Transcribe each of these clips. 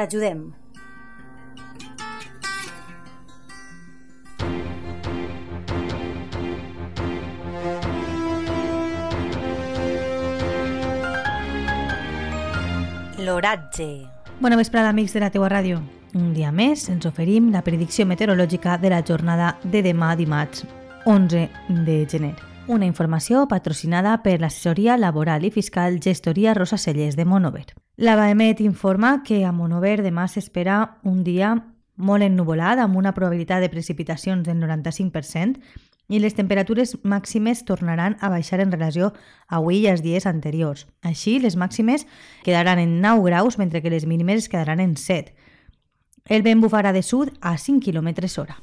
T'ajudem. L'oratge. Bona vesprada, amics de la teua ràdio. Un dia més ens oferim la predicció meteorològica de la jornada de demà dimarts, 11 de gener. Una informació patrocinada per l'assessoria laboral i fiscal Gestoria Rosa Cellers de Monover. La Baemet informa que a Monover demà s'espera un dia molt ennuvolat amb una probabilitat de precipitacions del 95% i les temperatures màximes tornaran a baixar en relació a avui i als dies anteriors. Així, les màximes quedaran en 9 graus mentre que les mínimes quedaran en 7. El vent bufarà de sud a 5 km hora.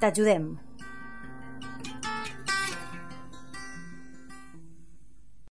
T'ajudem.